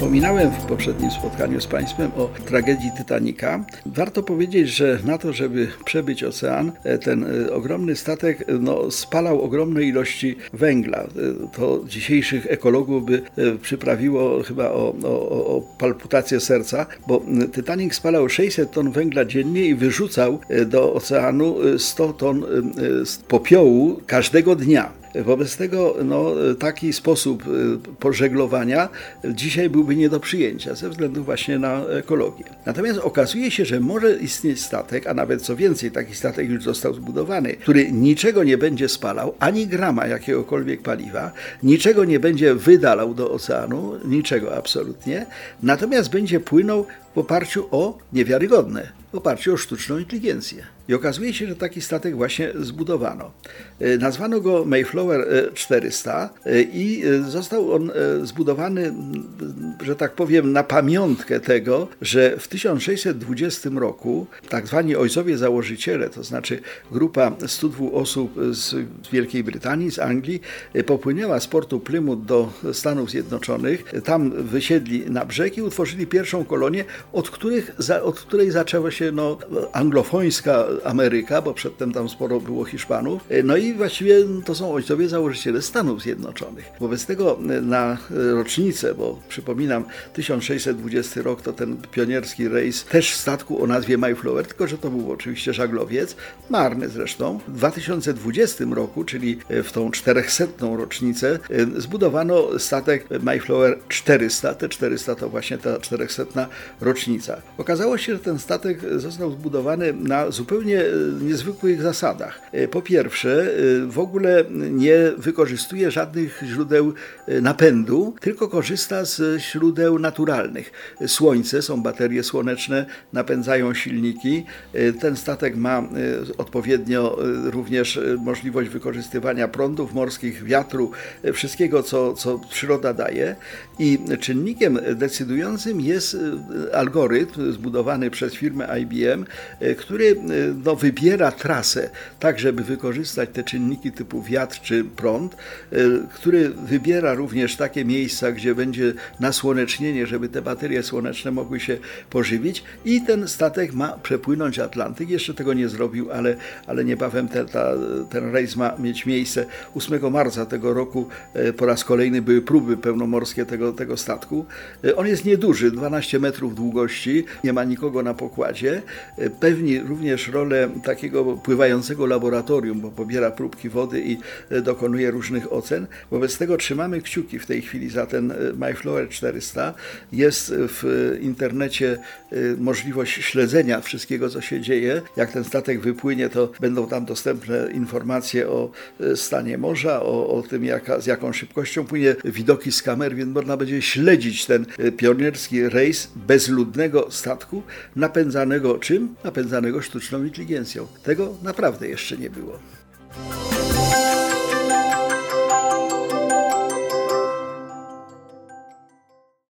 Wspominałem w poprzednim spotkaniu z Państwem o tragedii Titanica. Warto powiedzieć, że na to, żeby przebyć ocean, e, ten e, ogromny statek e, no, spalał ogromne ilości węgla. To dzisiejszych ekologów by przyprawiło chyba o, o, o palputację serca, bo Titanic spalał 600 ton węgla dziennie i wyrzucał do oceanu 100 ton popiołu każdego dnia. Wobec tego no, taki sposób y, pożeglowania dzisiaj byłby nie do przyjęcia ze względu właśnie na ekologię. Natomiast okazuje się, że może istnieć statek, a nawet co więcej, taki statek już został zbudowany, który niczego nie będzie spalał, ani grama jakiegokolwiek paliwa, niczego nie będzie wydalał do oceanu, niczego absolutnie, natomiast będzie płynął w oparciu o niewiarygodne, oparciu o sztuczną inteligencję. I okazuje się, że taki statek właśnie zbudowano. E, nazwano go Mayflower 400 e, e, i został on zbudowany, że tak powiem, na pamiątkę tego, że w 1620 roku tak zwani ojcowie założyciele, to znaczy grupa 102 osób z Wielkiej Brytanii, z Anglii, popłynęła z portu Plymouth do Stanów Zjednoczonych. Tam wysiedli na brzeg i utworzyli pierwszą kolonię, od, których, od której zaczęła się no, anglofońska Ameryka, bo przedtem tam sporo było Hiszpanów. No i właściwie to są ojcowie założyciele Stanów Zjednoczonych. Wobec tego na rocznicę, bo przypominam, 1620 rok to ten pionierski rejs też w statku o nazwie Mayflower, tylko że to był oczywiście żaglowiec, marny zresztą. W 2020 roku, czyli w tą 400. rocznicę, zbudowano statek Mayflower 400. Te 400 to właśnie ta 400. rocznica. Okazało się, że ten statek został zbudowany na zupełnie e, niezwykłych zasadach. E, po pierwsze, e, w ogóle nie wykorzystuje żadnych źródeł napędu, tylko korzysta z źródeł naturalnych. Słońce, są baterie słoneczne, napędzają silniki. Ten statek ma odpowiednio również możliwość wykorzystywania prądów morskich, wiatru, wszystkiego, co, co przyroda daje. I czynnikiem decydującym jest algorytm zbudowany przez firmę IBM, który no, wybiera trasę tak, żeby wykorzystać te czynniki typu wiatr czy prąd, e, który wybiera również takie miejsca, gdzie będzie nasłonecznienie, żeby te baterie słoneczne mogły się pożywić i ten statek ma przepłynąć Atlantyk. Jeszcze tego nie zrobił, ale, ale niebawem te, ta, ten rejs ma mieć miejsce. 8 marca tego roku e, po raz kolejny były próby pełnomorskie tego, tego statku. E, on jest nieduży, 12 metrów długości, nie ma nikogo na pokładzie. Pewni również rolę takiego pływającego laboratorium, bo pobiera próbki wody i e, dokonuje różnych ocen. Wobec tego trzymamy kciuki w tej chwili za ten e, MyFlower 400. Jest w internecie e, możliwość śledzenia wszystkiego, co się dzieje. Jak ten statek wypłynie, to będą tam dostępne informacje o stanie morza, o, o tym, jaka, z jaką szybkością płynie, widoki z kamer, więc można będzie śledzić ten pionierski rejs bezludnego statku napędzanego czym? Napędzanego sztuczną inteligencją. Tego naprawdę jeszcze nie było.